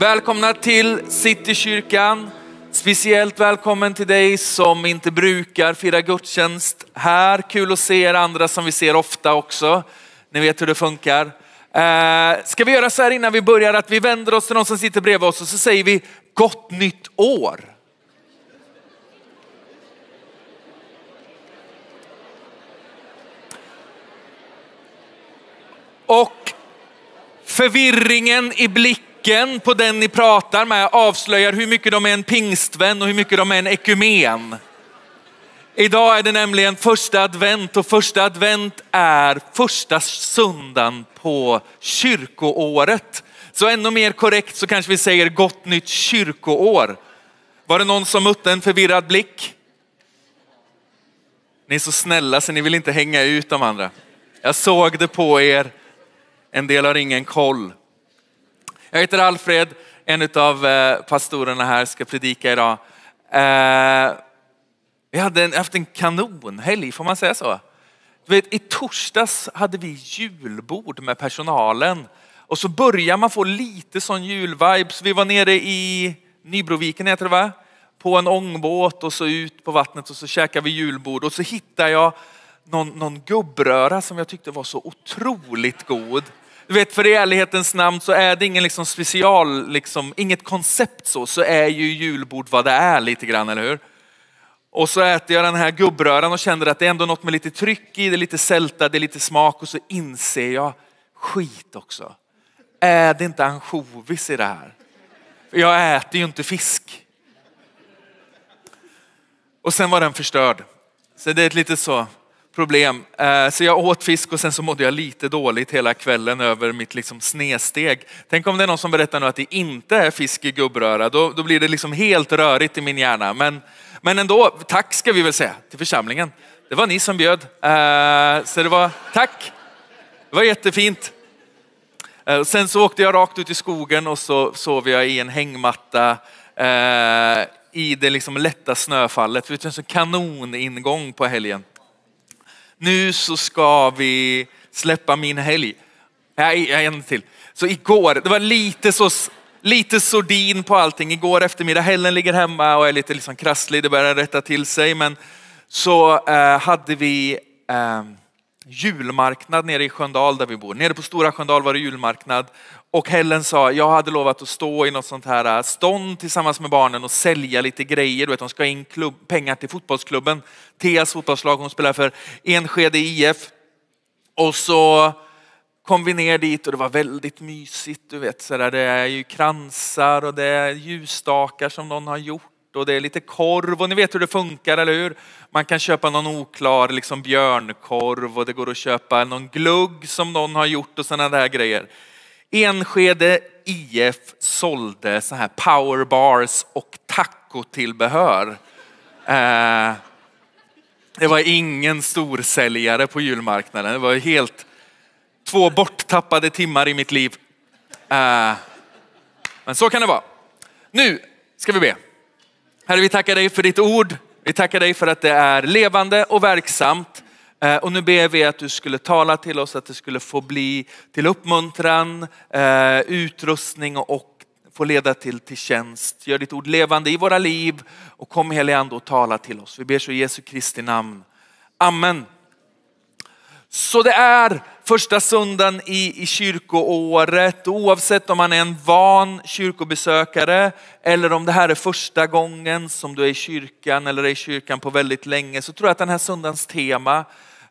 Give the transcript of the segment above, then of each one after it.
Välkomna till Citykyrkan. Speciellt välkommen till dig som inte brukar fira gudstjänst här. Kul att se er andra som vi ser ofta också. Ni vet hur det funkar. Eh, ska vi göra så här innan vi börjar att vi vänder oss till någon som sitter bredvid oss och så säger vi gott nytt år. Och förvirringen i blicken på den ni pratar med avslöjar hur mycket de är en pingstvän och hur mycket de är en ekumen. Idag är det nämligen första advent och första advent är första söndagen på kyrkoåret. Så ännu mer korrekt så kanske vi säger gott nytt kyrkoår. Var det någon som mötte en förvirrad blick? Ni är så snälla så ni vill inte hänga ut de andra. Jag såg det på er. En del har ingen koll. Jag heter Alfred, en av eh, pastorerna här ska predika idag. Eh, vi hade en, haft en kanonhelg, får man säga så? Du vet, I torsdags hade vi julbord med personalen och så börjar man få lite sån julvibes. Vi var nere i Nybroviken heter det va? På en ångbåt och så ut på vattnet och så käkade vi julbord och så hittade jag någon, någon gubbröra som jag tyckte var så otroligt god. Du vet för i ärlighetens namn så är det ingen liksom special, liksom, inget koncept så, så är ju julbord vad det är lite grann, eller hur? Och så äter jag den här gubbröran och känner att det är ändå något med lite tryck i, det är lite sälta, det är lite smak och så inser jag, skit också. Är det inte ansjovis i det här? För jag äter ju inte fisk. Och sen var den förstörd. Så det är ett litet så problem. Eh, så jag åt fisk och sen så mådde jag lite dåligt hela kvällen över mitt liksom snedsteg. Tänk om det är någon som berättar nu att det inte är fisk i gubbröra, då, då blir det liksom helt rörigt i min hjärna. Men men ändå, tack ska vi väl säga till församlingen. Det var ni som bjöd. Eh, så det var tack. Det var jättefint. Eh, sen så åkte jag rakt ut i skogen och så sov jag i en hängmatta i det liksom lätta snöfallet. Det var en kanoningång på helgen. Nu så ska vi släppa min helg. Nej, en till. Så igår, det var lite så lite sordin på allting. Igår eftermiddag, Helen ligger hemma och är lite liksom krasslig, det börjar rätta till sig. Men så eh, hade vi eh, julmarknad nere i Sköndal där vi bor. Nere på Stora Sköndal var det julmarknad. Och Helen sa, jag hade lovat att stå i något sånt här äh, stånd tillsammans med barnen och sälja lite grejer. Du vet, de ska in klubb, pengar till fotbollsklubben. Teas fotbollslag, hon spelar för Enskede IF. Och så kom vi ner dit och det var väldigt mysigt. Du vet, så där, det är ju kransar och det är ljusstakar som någon har gjort och det är lite korv och ni vet hur det funkar, eller hur? Man kan köpa någon oklar liksom björnkorv och det går att köpa någon glugg som någon har gjort och sådana där grejer. Enskede IF sålde så här powerbars och tacotillbehör. Eh, det var ingen storsäljare på julmarknaden. Det var helt två borttappade timmar i mitt liv. Eh, men så kan det vara. Nu ska vi be. Herre, vi tackar dig för ditt ord. Vi tackar dig för att det är levande och verksamt. Eh, och nu ber vi att du skulle tala till oss, att det skulle få bli till uppmuntran, eh, utrustning och få leda till, till tjänst. Gör ditt ord levande i våra liv och kom helige ande och tala till oss. Vi ber så i Jesu Kristi namn. Amen. Så det är första söndagen i, i kyrkoåret, oavsett om man är en van kyrkobesökare eller om det här är första gången som du är i kyrkan eller är i kyrkan på väldigt länge, så tror jag att den här söndagens tema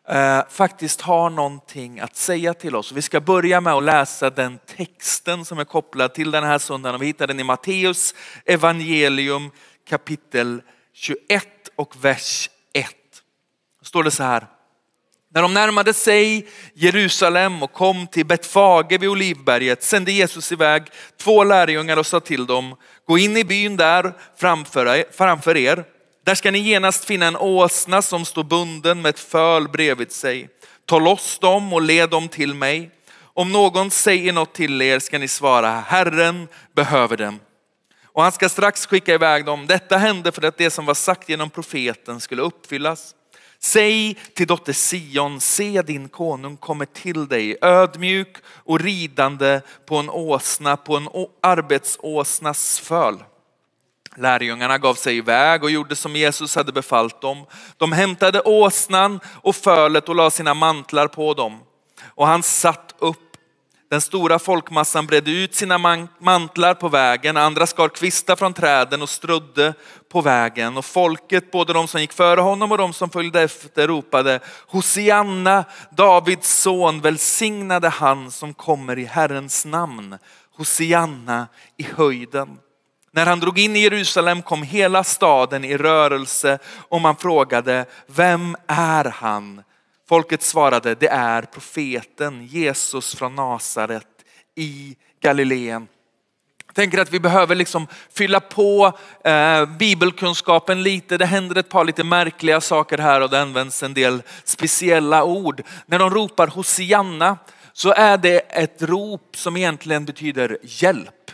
eh, faktiskt har någonting att säga till oss. Vi ska börja med att läsa den texten som är kopplad till den här söndagen vi hittar den i Matteus evangelium kapitel 21 och vers 1. Då står det så här. När de närmade sig Jerusalem och kom till Betfage vid Olivberget sände Jesus iväg två lärjungar och sa till dem, gå in i byn där framför er. Där ska ni genast finna en åsna som står bunden med ett föl bredvid sig. Ta loss dem och led dem till mig. Om någon säger något till er ska ni svara, Herren behöver dem. Och han ska strax skicka iväg dem. Detta hände för att det som var sagt genom profeten skulle uppfyllas. Säg till dotter Sion, se din konung kommer till dig, ödmjuk och ridande på en åsna, på en arbetsåsnas föl. Lärjungarna gav sig iväg och gjorde som Jesus hade befallt dem. De hämtade åsnan och fölet och la sina mantlar på dem. Och han satt upp den stora folkmassan bredde ut sina mantlar på vägen, andra skar kvistar från träden och strödde på vägen. Och folket, både de som gick före honom och de som följde efter, ropade Hosianna, Davids son, välsignade han som kommer i Herrens namn. Hosianna i höjden. När han drog in i Jerusalem kom hela staden i rörelse och man frågade, vem är han? Folket svarade, det är profeten Jesus från Nasaret i Galileen. Jag tänker att vi behöver liksom fylla på eh, bibelkunskapen lite. Det händer ett par lite märkliga saker här och det används en del speciella ord. När de ropar Hosianna så är det ett rop som egentligen betyder hjälp.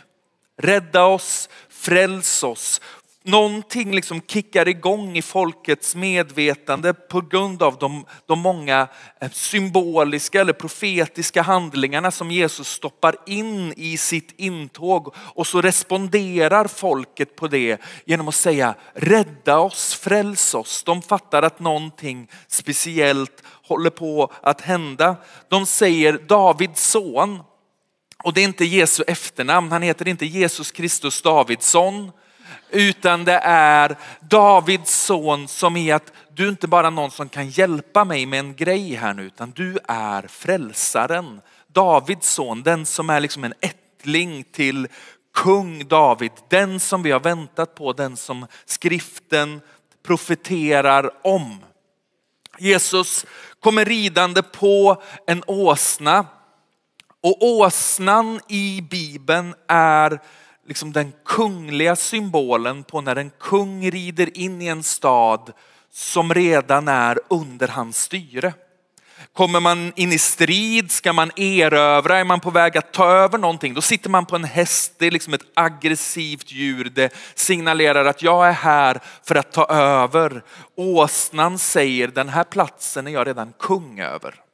Rädda oss, fräls oss, någonting liksom kickar igång i folkets medvetande på grund av de, de många eh, symboliska eller profetiska handlingarna som Jesus stoppar in i sitt intåg. Och så responderar folket på det genom att säga rädda oss, fräls oss. De fattar att någonting speciellt håller på att hända. De säger Davids son. Och det är inte Jesu efternamn, han heter inte Jesus Kristus Davidsson utan det är Davids son som är att du är inte bara någon som kan hjälpa mig med en grej här nu, utan du är frälsaren. Davids son, den som är liksom en ättling till kung David, den som vi har väntat på, den som skriften profeterar om. Jesus kommer ridande på en åsna och åsnan i Bibeln är liksom den kungliga symbolen på när en kung rider in i en stad som redan är under hans styre. Kommer man in i strid, ska man erövra, är man på väg att ta över någonting, då sitter man på en häst. Det är liksom ett aggressivt djur. Det signalerar att jag är här för att ta över. Åsnan säger den här platsen är jag redan kung över.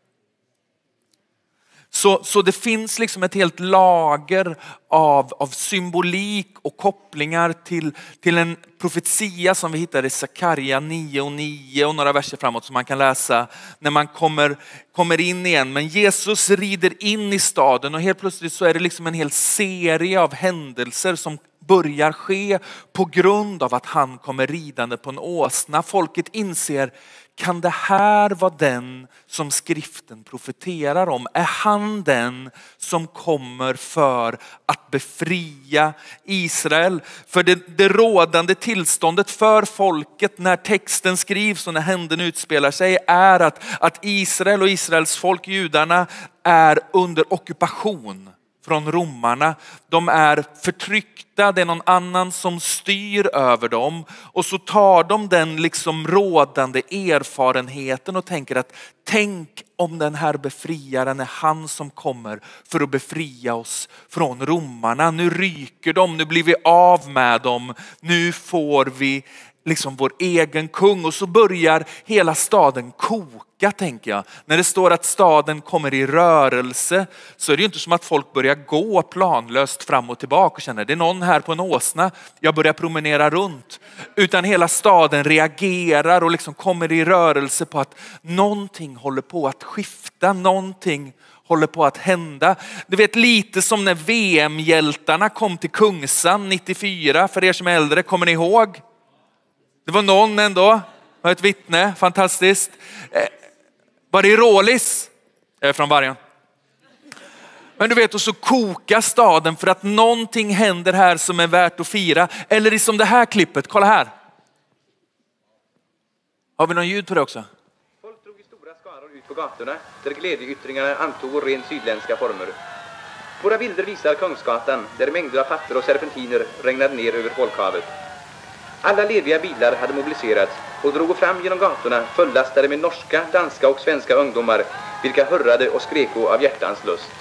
Så, så det finns liksom ett helt lager av, av symbolik och kopplingar till, till en profetia som vi hittar i Sakarja 9 och 9 och några verser framåt som man kan läsa när man kommer, kommer in igen. Men Jesus rider in i staden och helt plötsligt så är det liksom en hel serie av händelser som börjar ske på grund av att han kommer ridande på en åsna. Folket inser kan det här vara den som skriften profeterar om? Är han den som kommer för att befria Israel? För det, det rådande tillståndet för folket när texten skrivs och när händelsen utspelar sig är att, att Israel och Israels folk, judarna, är under ockupation från romarna. De är förtryckta, det är någon annan som styr över dem. Och så tar de den liksom rådande erfarenheten och tänker att tänk om den här befriaren är han som kommer för att befria oss från romarna. Nu ryker de, nu blir vi av med dem, nu får vi liksom vår egen kung och så börjar hela staden koka tänker jag. När det står att staden kommer i rörelse så är det ju inte som att folk börjar gå planlöst fram och tillbaka och känner det är någon här på en åsna, jag börjar promenera runt. Utan hela staden reagerar och liksom kommer i rörelse på att någonting håller på att skifta, någonting håller på att hända. Du vet lite som när VM-hjältarna kom till Kungsan 94, för er som är äldre, kommer ni ihåg? Det var någon ändå, var ett vittne, fantastiskt. Eh, var det i Rålis? Jag är från Vargön. Men du vet, och så kokar staden för att någonting händer här som är värt att fira. Eller som det här klippet, kolla här. Har vi någon ljud på det också? Folk drog i stora skaror ut på gatorna där glädjeyttringarna antog rent sydländska former. Våra bilder visar Kungsgatan där mängder av papper och serpentiner regnade ner över folkhavet. Alla lediga bilar hade mobiliserats och drog fram genom gatorna fullastade med norska, danska och svenska ungdomar vilka hurrade och skreko av hjärtans lust.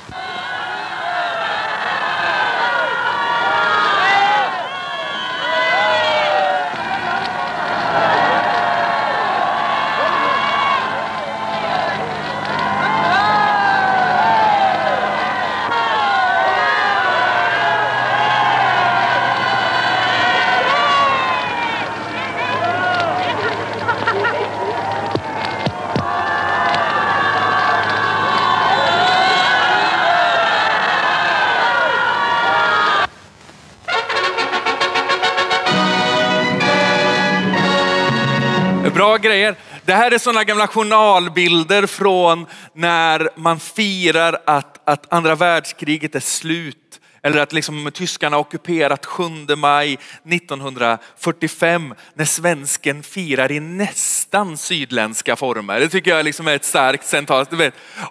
Det här är sådana gamla journalbilder från när man firar att, att andra världskriget är slut. Eller att liksom tyskarna ockuperat 7 maj 1945 när svensken firar i nästan sydländska former. Det tycker jag liksom är ett starkt central.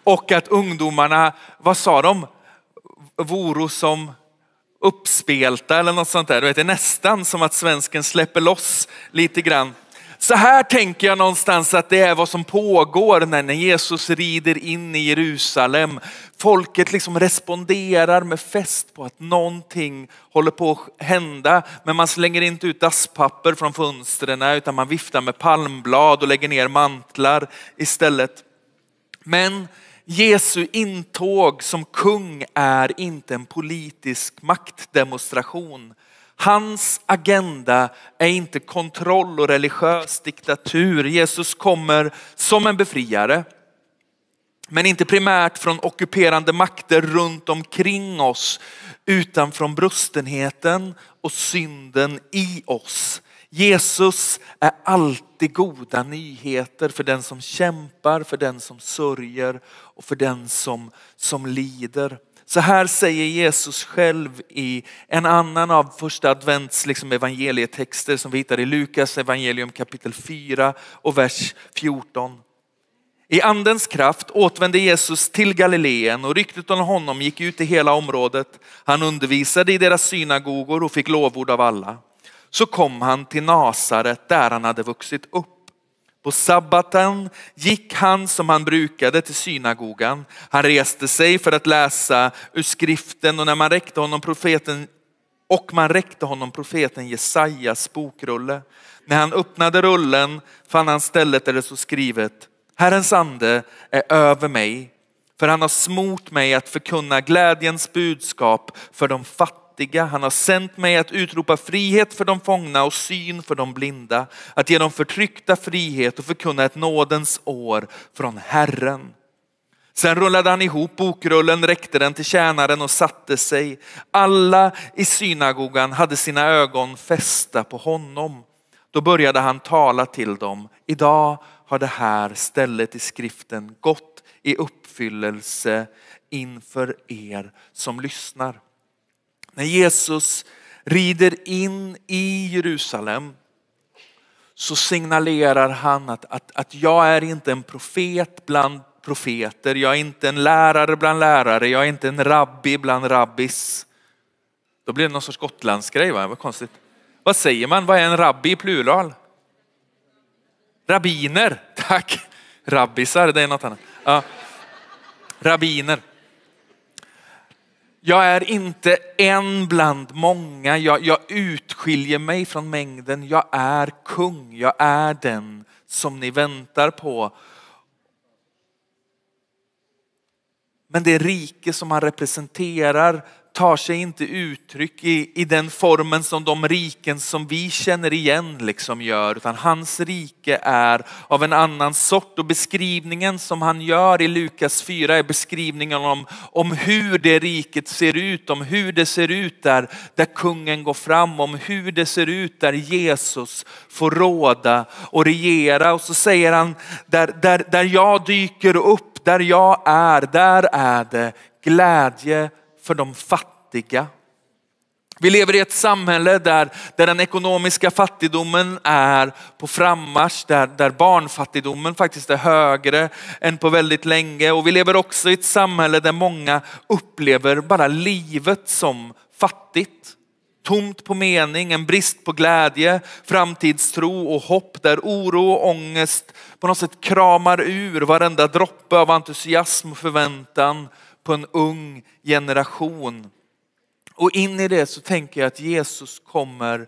Och att ungdomarna, vad sa de? Voro som uppspelta eller något sånt där. Det är nästan som att svensken släpper loss lite grann. Så här tänker jag någonstans att det är vad som pågår när Jesus rider in i Jerusalem. Folket liksom responderar med fest på att någonting håller på att hända. Men man slänger inte ut dasspapper från fönstren utan man viftar med palmblad och lägger ner mantlar istället. Men Jesu intåg som kung är inte en politisk maktdemonstration. Hans agenda är inte kontroll och religiös diktatur. Jesus kommer som en befriare. Men inte primärt från ockuperande makter runt omkring oss utan från brustenheten och synden i oss. Jesus är alltid goda nyheter för den som kämpar, för den som sörjer och för den som, som lider. Så här säger Jesus själv i en annan av första advents liksom evangelietexter som vi hittar i Lukas evangelium kapitel 4 och vers 14. I andens kraft återvände Jesus till Galileen och ryktet om honom gick ut i hela området. Han undervisade i deras synagogor och fick lovord av alla. Så kom han till Nasaret där han hade vuxit upp. På sabbaten gick han som han brukade till synagogan. Han reste sig för att läsa ur skriften och när man räckte honom profeten och man räckte honom profeten Jesajas bokrulle. När han öppnade rullen fann han stället där det stod skrivet Herrens ande är över mig för han har smort mig att förkunna glädjens budskap för de fattiga fattiga. Han har sänt mig att utropa frihet för de fångna och syn för de blinda. Att ge de förtryckta frihet och förkunna ett nådens år från Herren. Sen rullade han ihop bokrullen, räckte den till tjänaren och satte sig. Alla i synagogan hade sina ögon fästa på honom. Då började han tala till dem. Idag har det här stället i skriften gått i uppfyllelse inför er som lyssnar. När Jesus rider in i Jerusalem så signalerar han att, att, att jag är inte en profet bland profeter, jag är inte en lärare bland lärare, jag är inte en rabbi bland rabbis. Då blir det någon sorts gotlandsgrej, va? vad konstigt. Vad säger man, vad är en rabbi i plural? Rabbiner, tack. Rabbisar, det är något annat. Ja. Rabbiner. Jag är inte en bland många, jag, jag utskiljer mig från mängden. Jag är kung, jag är den som ni väntar på. Men det rike som han representerar tar sig inte uttryck i, i den formen som de riken som vi känner igen liksom gör. Utan hans rike är av en annan sort och beskrivningen som han gör i Lukas 4 är beskrivningen om, om hur det riket ser ut, om hur det ser ut där, där kungen går fram, om hur det ser ut där Jesus får råda och regera. Och så säger han, där, där, där jag dyker upp, där jag är, där är det glädje för de fattiga. Vi lever i ett samhälle där, där den ekonomiska fattigdomen är på frammarsch, där, där barnfattigdomen faktiskt är högre än på väldigt länge. Och vi lever också i ett samhälle där många upplever bara livet som fattigt. Tomt på mening, en brist på glädje, framtidstro och hopp där oro och ångest på något sätt kramar ur varenda droppe av entusiasm och förväntan på en ung generation. Och in i det så tänker jag att Jesus kommer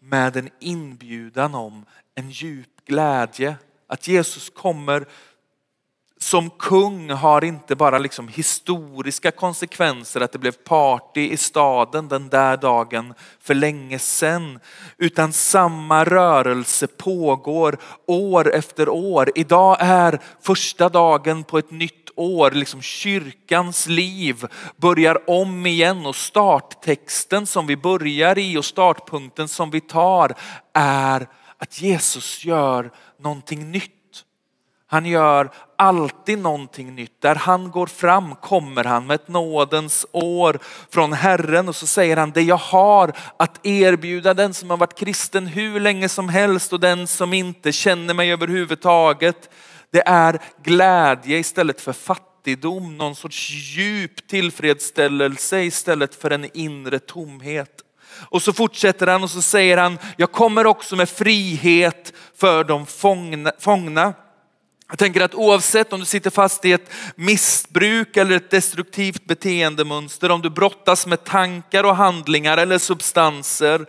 med en inbjudan om en djup glädje. Att Jesus kommer som kung har inte bara liksom historiska konsekvenser, att det blev party i staden den där dagen för länge sedan. Utan samma rörelse pågår år efter år. Idag är första dagen på ett nytt år, liksom kyrkans liv börjar om igen och starttexten som vi börjar i och startpunkten som vi tar är att Jesus gör någonting nytt. Han gör alltid någonting nytt. Där han går fram kommer han med ett nådens år från Herren och så säger han det jag har att erbjuda den som har varit kristen hur länge som helst och den som inte känner mig överhuvudtaget. Det är glädje istället för fattigdom, någon sorts djup tillfredsställelse istället för en inre tomhet. Och så fortsätter han och så säger han, jag kommer också med frihet för de fångna. Jag tänker att oavsett om du sitter fast i ett missbruk eller ett destruktivt beteendemönster, om du brottas med tankar och handlingar eller substanser,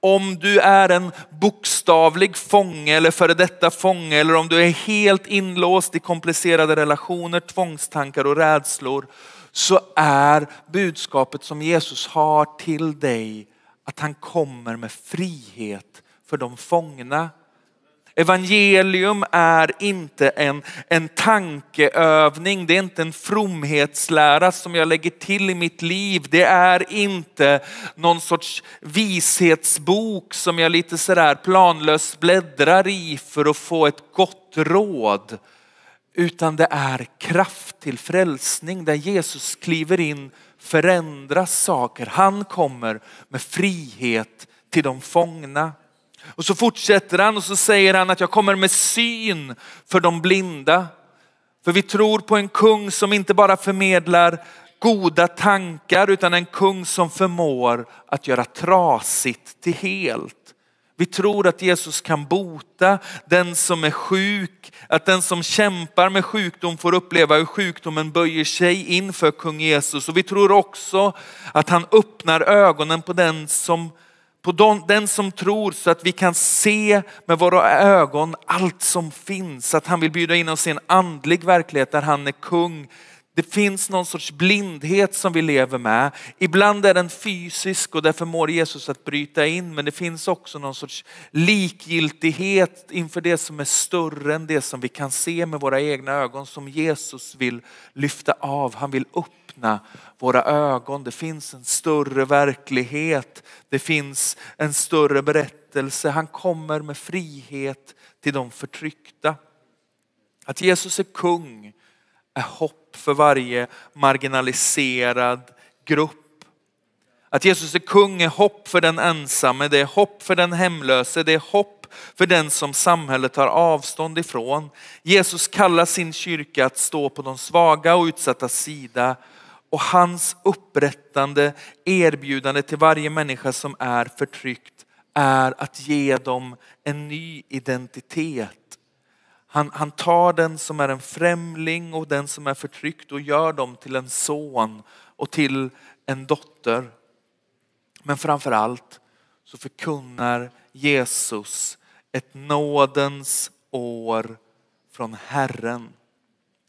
om du är en bokstavlig fånge eller före detta fånge eller om du är helt inlåst i komplicerade relationer, tvångstankar och rädslor, så är budskapet som Jesus har till dig att han kommer med frihet för de fångna. Evangelium är inte en, en tankeövning, det är inte en fromhetslära som jag lägger till i mitt liv. Det är inte någon sorts vishetsbok som jag lite sådär planlöst bläddrar i för att få ett gott råd. Utan det är kraft till frälsning där Jesus kliver in, förändrar saker. Han kommer med frihet till de fångna. Och så fortsätter han och så säger han att jag kommer med syn för de blinda. För vi tror på en kung som inte bara förmedlar goda tankar utan en kung som förmår att göra trasigt till helt. Vi tror att Jesus kan bota den som är sjuk, att den som kämpar med sjukdom får uppleva hur sjukdomen böjer sig inför kung Jesus. Och vi tror också att han öppnar ögonen på den som på den som tror så att vi kan se med våra ögon allt som finns. Att han vill bjuda in oss i en andlig verklighet där han är kung. Det finns någon sorts blindhet som vi lever med. Ibland är den fysisk och därför mår Jesus att bryta in. Men det finns också någon sorts likgiltighet inför det som är större än det som vi kan se med våra egna ögon som Jesus vill lyfta av. Han vill upp öppna våra ögon. Det finns en större verklighet. Det finns en större berättelse. Han kommer med frihet till de förtryckta. Att Jesus är kung är hopp för varje marginaliserad grupp. Att Jesus är kung är hopp för den ensamme, det är hopp för den hemlöse, det är hopp för den som samhället tar avstånd ifrån. Jesus kallar sin kyrka att stå på de svaga och utsatta sida och hans upprättande erbjudande till varje människa som är förtryckt är att ge dem en ny identitet. Han, han tar den som är en främling och den som är förtryckt och gör dem till en son och till en dotter. Men framför allt så förkunnar Jesus ett nådens år från Herren.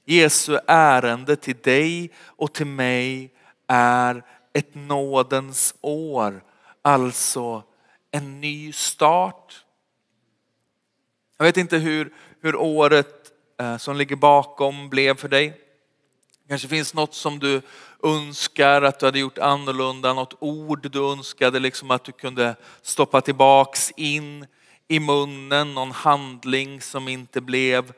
Jesu ärende till dig och till mig är ett nådens år, alltså en ny start. Jag vet inte hur, hur året eh, som ligger bakom blev för dig. Kanske finns något som du önskar att du hade gjort annorlunda, något ord du önskade liksom att du kunde stoppa tillbaks in i munnen, någon handling som inte blev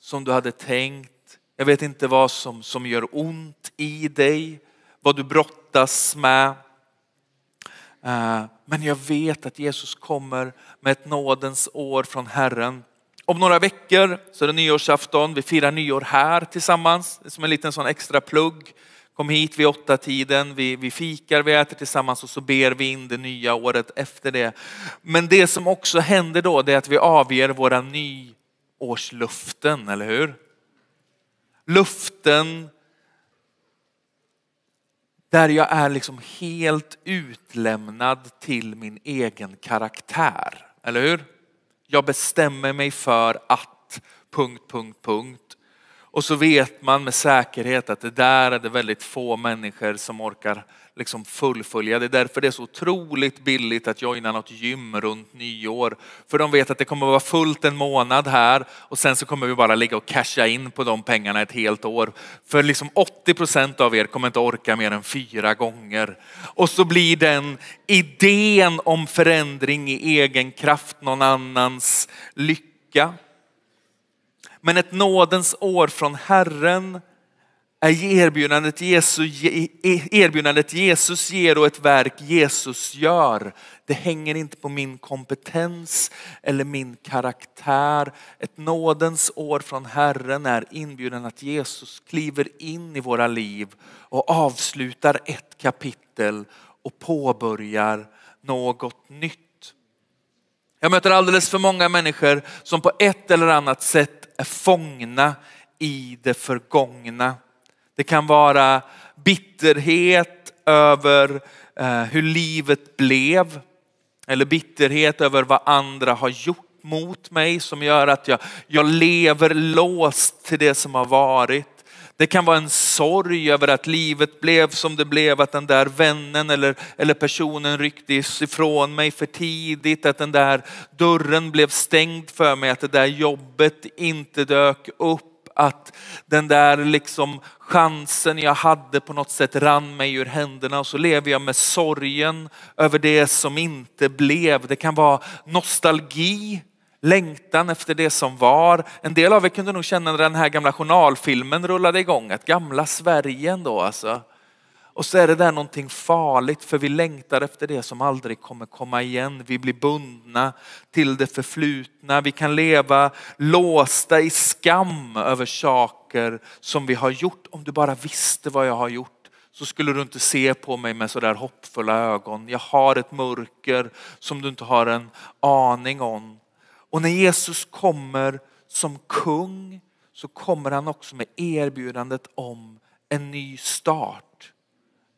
som du hade tänkt. Jag vet inte vad som, som gör ont i dig, vad du brottas med. Eh, men jag vet att Jesus kommer med ett nådens år från Herren. Om några veckor så är det nyårsafton. Vi firar nyår här tillsammans. Som en liten sån extra plugg. Kom hit vid åtta tiden, vi, vi fikar, vi äter tillsammans och så ber vi in det nya året efter det. Men det som också händer då det är att vi avger våra nyårsluften, eller hur? Luften där jag är liksom helt utlämnad till min egen karaktär. Eller hur? Jag bestämmer mig för att... Punkt, punkt, punkt. Och så vet man med säkerhet att det där är det väldigt få människor som orkar liksom fullfölja. Det är därför det är så otroligt billigt att joina något gym runt nyår. För de vet att det kommer att vara fullt en månad här och sen så kommer vi bara ligga och casha in på de pengarna ett helt år. För liksom 80 procent av er kommer inte orka mer än fyra gånger. Och så blir den idén om förändring i egen kraft någon annans lycka. Men ett nådens år från Herren är erbjudandet Jesus, e- e- erbjudandet Jesus ger och ett verk Jesus gör. Det hänger inte på min kompetens eller min karaktär. Ett nådens år från Herren är inbjudan att Jesus kliver in i våra liv och avslutar ett kapitel och påbörjar något nytt. Jag möter alldeles för många människor som på ett eller annat sätt är fångna i det förgångna. Det kan vara bitterhet över eh, hur livet blev. Eller bitterhet över vad andra har gjort mot mig som gör att jag, jag lever låst till det som har varit. Det kan vara en sorg över att livet blev som det blev, att den där vännen eller, eller personen rycktes ifrån mig för tidigt, att den där dörren blev stängd för mig, att det där jobbet inte dök upp att den där liksom chansen jag hade på något sätt rann mig ur händerna och så lever jag med sorgen över det som inte blev. Det kan vara nostalgi, längtan efter det som var. En del av er kunde nog känna när den här gamla journalfilmen rullade igång, att gamla Sverige ändå alltså. Och så är det där någonting farligt för vi längtar efter det som aldrig kommer komma igen. Vi blir bundna till det förflutna. Vi kan leva låsta i skam över saker som vi har gjort. Om du bara visste vad jag har gjort så skulle du inte se på mig med sådär hoppfulla ögon. Jag har ett mörker som du inte har en aning om. Och när Jesus kommer som kung så kommer han också med erbjudandet om en ny start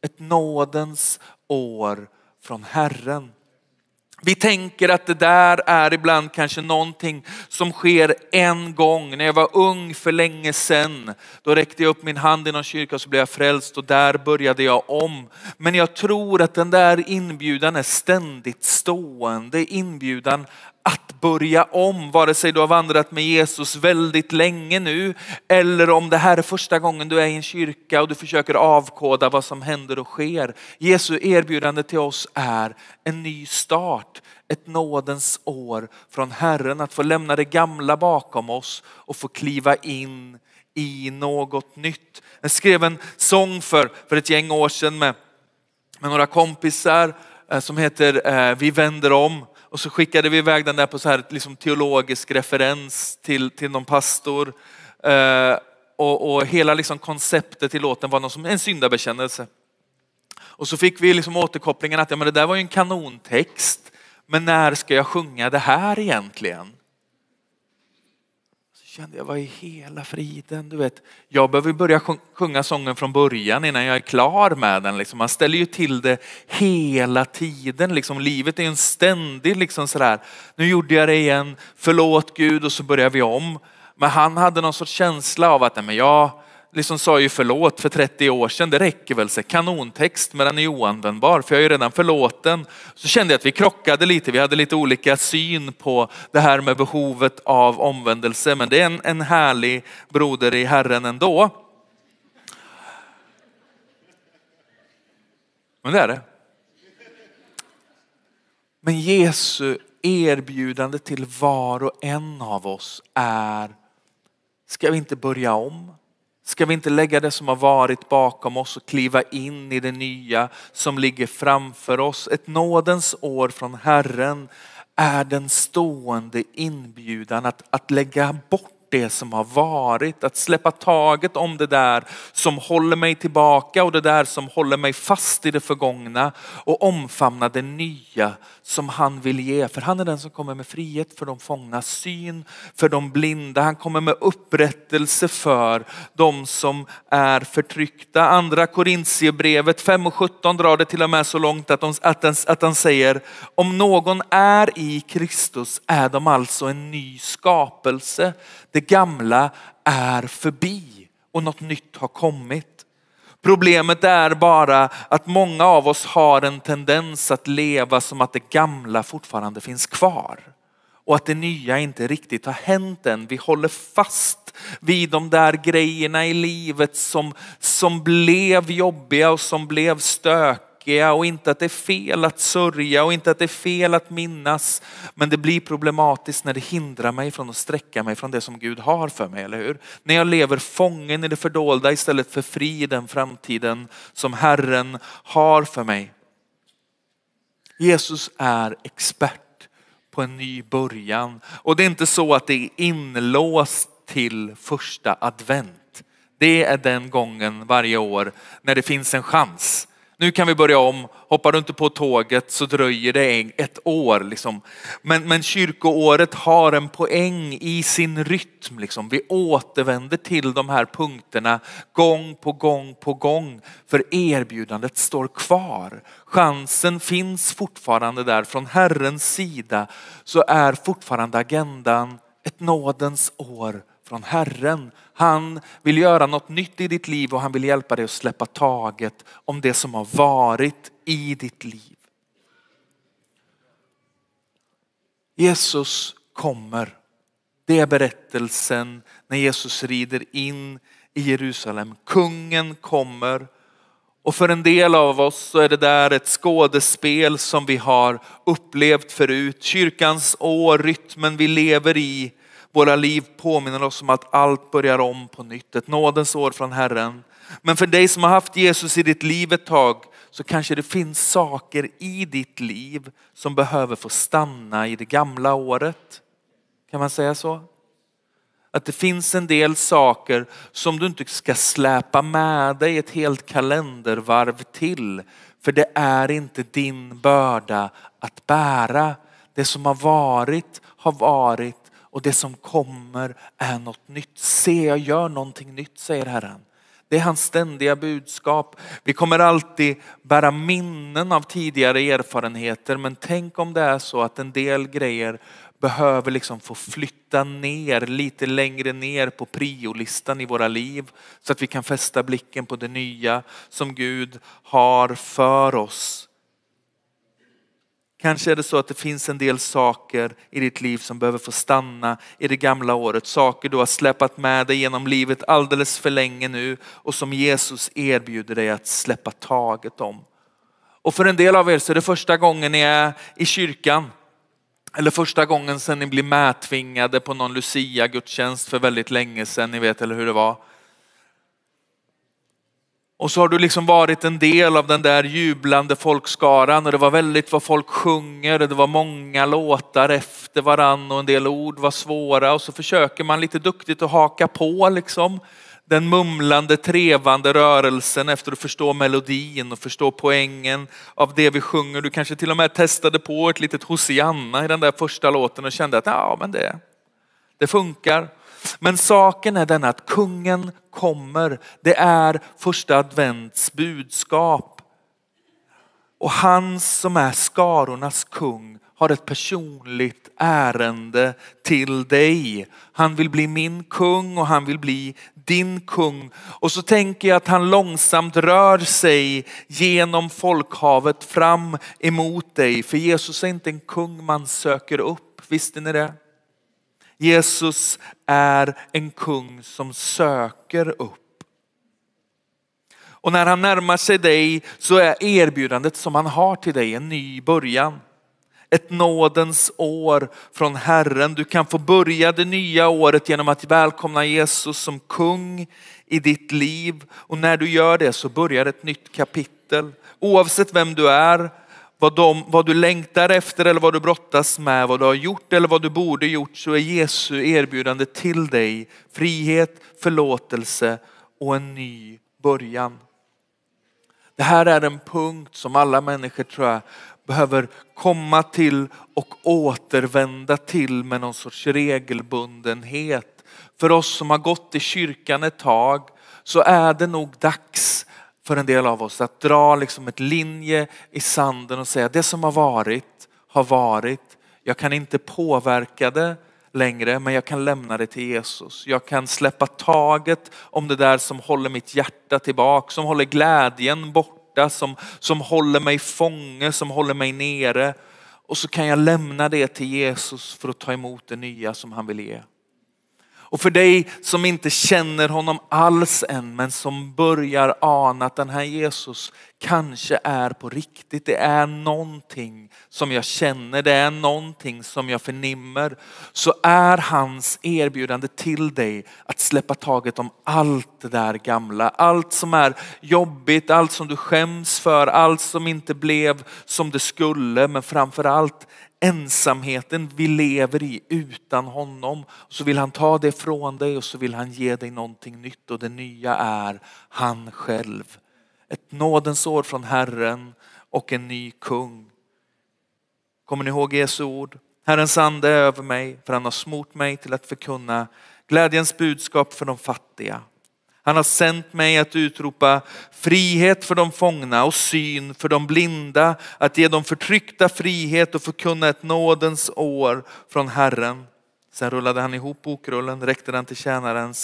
ett nådens år från Herren. Vi tänker att det där är ibland kanske någonting som sker en gång. När jag var ung för länge sedan, då räckte jag upp min hand i någon kyrka och så blev jag frälst och där började jag om. Men jag tror att den där inbjudan är ständigt stående. Inbjudan att börja om, vare sig du har vandrat med Jesus väldigt länge nu eller om det här är första gången du är i en kyrka och du försöker avkoda vad som händer och sker. Jesu erbjudande till oss är en ny start, ett nådens år från Herren, att få lämna det gamla bakom oss och få kliva in i något nytt. Jag skrev en sång för, för ett gäng år sedan med, med några kompisar eh, som heter eh, Vi vänder om. Och så skickade vi iväg den där på så här liksom teologisk referens till, till någon pastor. Eh, och, och, hela liksom konceptet i låten var någon som, en syndabekännelse. Och så fick vi liksom återkopplingen att ja, men det där var ju en kanontext. Men när ska jag sjunga det här egentligen? Kände jag, vad i hela friden? Du vet, jag behöver börja sjunga sången från början innan jag är klar med den. Liksom. Man ställer ju till det hela tiden. Liksom. Livet är en ständig liksom sådär, nu gjorde jag det igen, förlåt Gud och så börjar vi om. Men han hade någon sorts känsla av att nej, men jag, liksom sa ju förlåt för 30 år sedan, det räcker väl, så kanontext men den är oanvändbar för jag är ju redan förlåten. Så kände jag att vi krockade lite, vi hade lite olika syn på det här med behovet av omvändelse men det är en, en härlig broder i Herren ändå. Men det är det. Men Jesu erbjudande till var och en av oss är, ska vi inte börja om? Ska vi inte lägga det som har varit bakom oss och kliva in i det nya som ligger framför oss? Ett nådens år från Herren är den stående inbjudan att, att lägga bort det som har varit, att släppa taget om det där som håller mig tillbaka och det där som håller mig fast i det förgångna och omfamna det nya som han vill ge. För han är den som kommer med frihet för de fångna, syn för de blinda. Han kommer med upprättelse för de som är förtryckta. Andra Korintierbrevet 5 och 17 drar det till och med så långt att, de, att, den, att han säger om någon är i Kristus är de alltså en ny skapelse. Det gamla är förbi och något nytt har kommit. Problemet är bara att många av oss har en tendens att leva som att det gamla fortfarande finns kvar och att det nya inte riktigt har hänt än. Vi håller fast vid de där grejerna i livet som, som blev jobbiga och som blev tråkiga och inte att det är fel att sörja och inte att det är fel att minnas. Men det blir problematiskt när det hindrar mig från att sträcka mig från det som Gud har för mig, eller hur? När jag lever fången i det fördolda istället för fri i den framtiden som Herren har för mig. Jesus är expert på en ny början. Och det är inte så att det är inlåst till första advent. Det är den gången varje år när det finns en chans nu kan vi börja om. Hoppar du inte på tåget så dröjer det ett år. Liksom. Men, men kyrkoåret har en poäng i sin rytm. Liksom. Vi återvänder till de här punkterna gång på gång på gång. För erbjudandet står kvar. Chansen finns fortfarande där. Från Herrens sida så är fortfarande agendan ett nådens år från Herren. Han vill göra något nytt i ditt liv och han vill hjälpa dig att släppa taget om det som har varit i ditt liv. Jesus kommer. Det är berättelsen när Jesus rider in i Jerusalem. Kungen kommer och för en del av oss så är det där ett skådespel som vi har upplevt förut. Kyrkans år, rytmen vi lever i våra liv påminner oss om att allt börjar om på nytt. Ett nådens år från Herren. Men för dig som har haft Jesus i ditt liv ett tag så kanske det finns saker i ditt liv som behöver få stanna i det gamla året. Kan man säga så? Att det finns en del saker som du inte ska släpa med dig ett helt kalendervarv till. För det är inte din börda att bära. Det som har varit har varit och det som kommer är något nytt. Se, jag gör någonting nytt, säger Herren. Det är hans ständiga budskap. Vi kommer alltid bära minnen av tidigare erfarenheter, men tänk om det är så att en del grejer behöver liksom få flytta ner lite längre ner på priolistan i våra liv så att vi kan fästa blicken på det nya som Gud har för oss. Kanske är det så att det finns en del saker i ditt liv som behöver få stanna i det gamla året. Saker du har släpat med dig genom livet alldeles för länge nu och som Jesus erbjuder dig att släppa taget om. Och för en del av er så är det första gången ni är i kyrkan. Eller första gången sedan ni blir medtvingade på någon Lucia-gudstjänst för väldigt länge sedan. Ni vet eller hur det var. Och så har du liksom varit en del av den där jublande folkskaran och det var väldigt vad folk sjunger och det var många låtar efter varann och en del ord var svåra och så försöker man lite duktigt att haka på liksom den mumlande, trevande rörelsen efter att förstå melodin och förstå poängen av det vi sjunger. Du kanske till och med testade på ett litet Hosianna i den där första låten och kände att ja, men det, det funkar. Men saken är den att kungen kommer. Det är första advents budskap. Och han som är skarornas kung har ett personligt ärende till dig. Han vill bli min kung och han vill bli din kung. Och så tänker jag att han långsamt rör sig genom folkhavet fram emot dig. För Jesus är inte en kung man söker upp, visste ni det? Jesus är en kung som söker upp. Och när han närmar sig dig så är erbjudandet som han har till dig en ny början. Ett nådens år från Herren. Du kan få börja det nya året genom att välkomna Jesus som kung i ditt liv. Och när du gör det så börjar ett nytt kapitel. Oavsett vem du är vad, de, vad du längtar efter eller vad du brottas med, vad du har gjort eller vad du borde gjort så är Jesu erbjudande till dig frihet, förlåtelse och en ny början. Det här är en punkt som alla människor tror jag behöver komma till och återvända till med någon sorts regelbundenhet. För oss som har gått i kyrkan ett tag så är det nog dags för en del av oss att dra liksom ett linje i sanden och säga det som har varit har varit. Jag kan inte påverka det längre, men jag kan lämna det till Jesus. Jag kan släppa taget om det där som håller mitt hjärta tillbaka, som håller glädjen borta, som, som håller mig fånge, som håller mig nere. Och så kan jag lämna det till Jesus för att ta emot det nya som han vill ge. Och för dig som inte känner honom alls än men som börjar ana att den här Jesus kanske är på riktigt. Det är någonting som jag känner, det är någonting som jag förnimmer. Så är hans erbjudande till dig att släppa taget om allt det där gamla. Allt som är jobbigt, allt som du skäms för, allt som inte blev som det skulle. Men framför allt ensamheten vi lever i utan honom. Så vill han ta det från dig och så vill han ge dig någonting nytt och det nya är han själv. Ett nådens år från Herren och en ny kung. Kommer ni ihåg Jesu ord? Herrens ande är över mig för han har smort mig till att förkunna glädjens budskap för de fattiga. Han har sänt mig att utropa frihet för de fångna och syn för de blinda, att ge de förtryckta frihet och förkunna ett nådens år från Herren. Sen rullade han ihop bokrullen, räckte den till tjänaren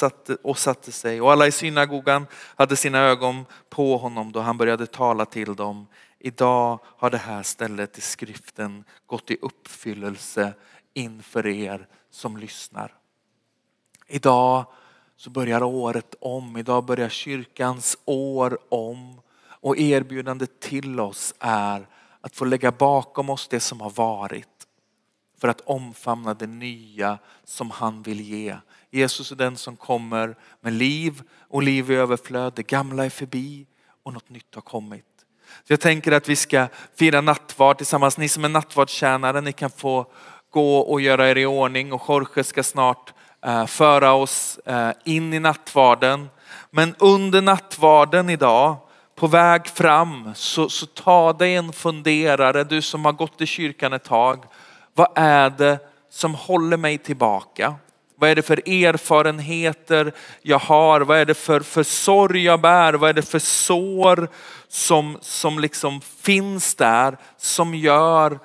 och satte sig. Och alla i synagogan hade sina ögon på honom då han började tala till dem. Idag har det här stället i skriften gått i uppfyllelse inför er som lyssnar. Idag så börjar året om. Idag börjar kyrkans år om. Och erbjudandet till oss är att få lägga bakom oss det som har varit för att omfamna det nya som han vill ge. Jesus är den som kommer med liv och liv i överflöd. Det gamla är förbi och något nytt har kommit. Så jag tänker att vi ska fira nattvard tillsammans. Ni som är nattvardstjänare, ni kan få gå och göra er i ordning och Jorge ska snart Eh, föra oss eh, in i nattvarden. Men under nattvarden idag, på väg fram, så, så ta dig en funderare, du som har gått i kyrkan ett tag. Vad är det som håller mig tillbaka? Vad är det för erfarenheter jag har? Vad är det för, för sorg jag bär? Vad är det för sår som, som liksom finns där som gör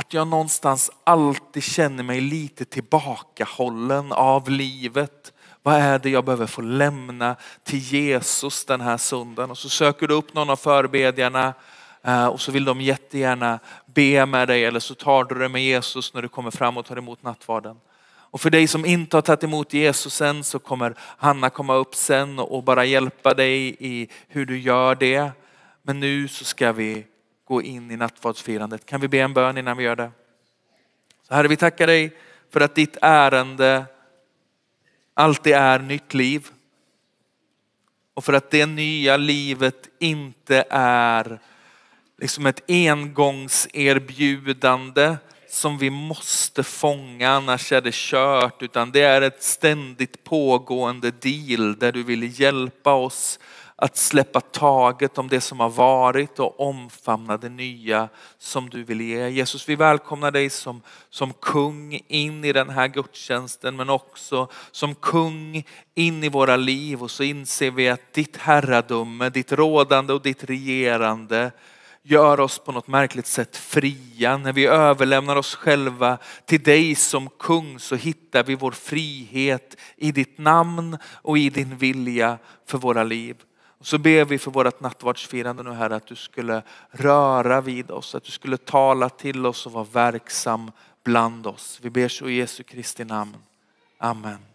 att jag någonstans alltid känner mig lite tillbakahållen av livet. Vad är det jag behöver få lämna till Jesus den här söndagen? Och så söker du upp någon av förbedjarna eh, och så vill de jättegärna be med dig eller så tar du det med Jesus när du kommer fram och tar emot nattvarden. Och för dig som inte har tagit emot Jesus än så kommer Hanna komma upp sen och bara hjälpa dig i hur du gör det. Men nu så ska vi gå in i nattvardsfirandet. Kan vi be en bön innan vi gör det? Så Herre, vi tackar dig för att ditt ärende alltid är nytt liv. Och för att det nya livet inte är liksom ett engångserbjudande som vi måste fånga annars är det kört. Utan det är ett ständigt pågående deal där du vill hjälpa oss att släppa taget om det som har varit och omfamna det nya som du vill ge. Jesus, vi välkomnar dig som, som kung in i den här gudstjänsten men också som kung in i våra liv och så inser vi att ditt herradöme, ditt rådande och ditt regerande gör oss på något märkligt sätt fria. När vi överlämnar oss själva till dig som kung så hittar vi vår frihet i ditt namn och i din vilja för våra liv. Och så ber vi för vårt nattvardsfirande nu här att du skulle röra vid oss, att du skulle tala till oss och vara verksam bland oss. Vi ber så i Jesu Kristi namn. Amen.